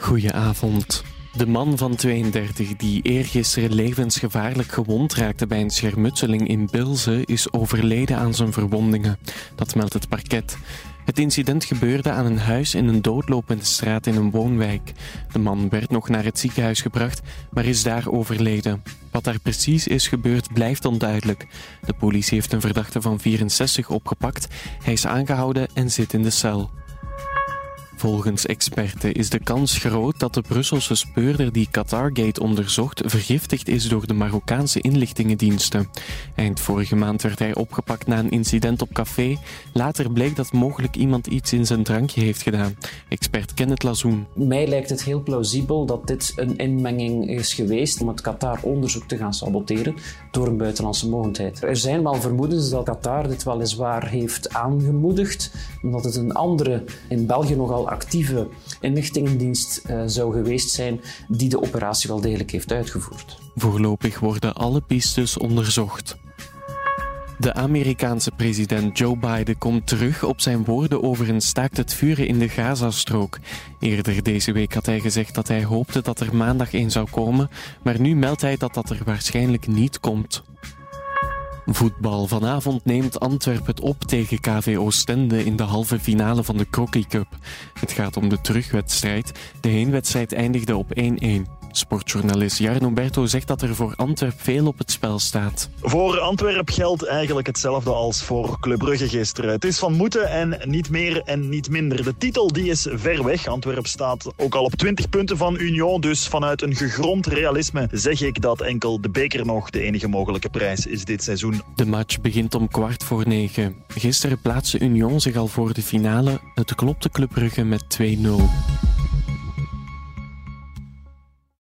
Goedenavond. De man van 32 die eergisteren levensgevaarlijk gewond raakte bij een schermutseling in Bilze is overleden aan zijn verwondingen. Dat meldt het parket. Het incident gebeurde aan een huis in een doodlopende straat in een woonwijk. De man werd nog naar het ziekenhuis gebracht, maar is daar overleden. Wat daar precies is gebeurd blijft onduidelijk. De politie heeft een verdachte van 64 opgepakt. Hij is aangehouden en zit in de cel. Volgens experten is de kans groot dat de Brusselse speurder die Qatargate onderzocht vergiftigd is door de Marokkaanse inlichtingendiensten. Eind vorige maand werd hij opgepakt na een incident op café. Later bleek dat mogelijk iemand iets in zijn drankje heeft gedaan. Expert Kenneth Lazoen. Mij lijkt het heel plausibel dat dit een inmenging is geweest om het Qatar-onderzoek te gaan saboteren door een buitenlandse mogendheid. Er zijn wel vermoedens dat Qatar dit weliswaar heeft aangemoedigd, omdat het een andere, in België nogal actieve inlichtingendienst uh, zou geweest zijn die de operatie wel degelijk heeft uitgevoerd. Voorlopig worden alle pistes onderzocht. De Amerikaanse president Joe Biden komt terug op zijn woorden over een staakt het vuren in de Gazastrook. Eerder deze week had hij gezegd dat hij hoopte dat er maandag een zou komen, maar nu meldt hij dat dat er waarschijnlijk niet komt. Voetbal. Vanavond neemt Antwerpen het op tegen KV Oostende in de halve finale van de Crocky Cup. Het gaat om de terugwedstrijd. De heenwedstrijd eindigde op 1-1. Sportjournalist Jarno Berto zegt dat er voor Antwerp veel op het spel staat. Voor Antwerp geldt eigenlijk hetzelfde als voor Club Brugge gisteren. Het is van moeten en niet meer en niet minder. De titel die is ver weg. Antwerp staat ook al op 20 punten van Union. Dus vanuit een gegrond realisme zeg ik dat enkel de beker nog de enige mogelijke prijs is dit seizoen. De match begint om kwart voor negen. Gisteren plaatste Union zich al voor de finale. Het klopte Club Brugge met 2-0.